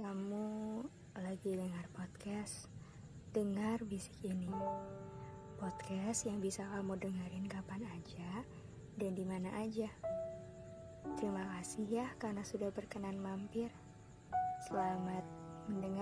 Kamu lagi dengar podcast Dengar Bisik Ini. Podcast yang bisa kamu dengerin kapan aja dan di mana aja. Terima kasih ya karena sudah berkenan mampir. Selamat mendengar.